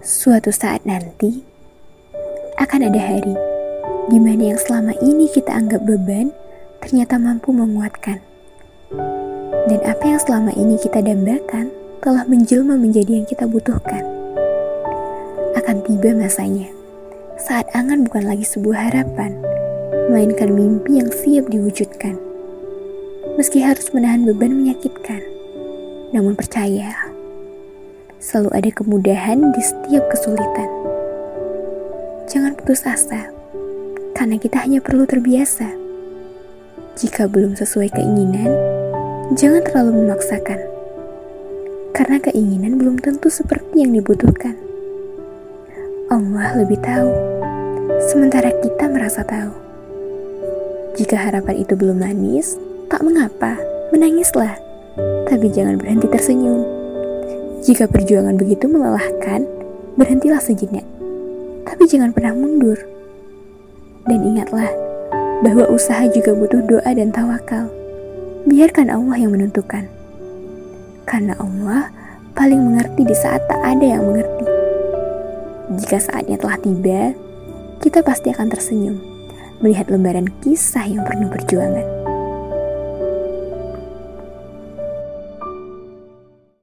Suatu saat nanti, akan ada hari di mana yang selama ini kita anggap beban ternyata mampu menguatkan. Dan apa yang selama ini kita dambakan telah menjelma menjadi yang kita butuhkan. Akan tiba masanya, saat angan bukan lagi sebuah harapan, melainkan mimpi yang siap diwujudkan. Meski harus menahan beban menyakitkan, namun percaya, selalu ada kemudahan di setiap kesulitan. Jangan putus asa, karena kita hanya perlu terbiasa. Jika belum sesuai keinginan, jangan terlalu memaksakan, karena keinginan belum tentu seperti yang dibutuhkan. Allah lebih tahu, sementara kita merasa tahu. Jika harapan itu belum manis, tak mengapa, menangislah, tapi jangan berhenti tersenyum. Jika perjuangan begitu melelahkan, berhentilah sejenak. Tapi jangan pernah mundur. Dan ingatlah bahwa usaha juga butuh doa dan tawakal. Biarkan Allah yang menentukan. Karena Allah paling mengerti di saat tak ada yang mengerti. Jika saatnya telah tiba, kita pasti akan tersenyum melihat lembaran kisah yang penuh perjuangan.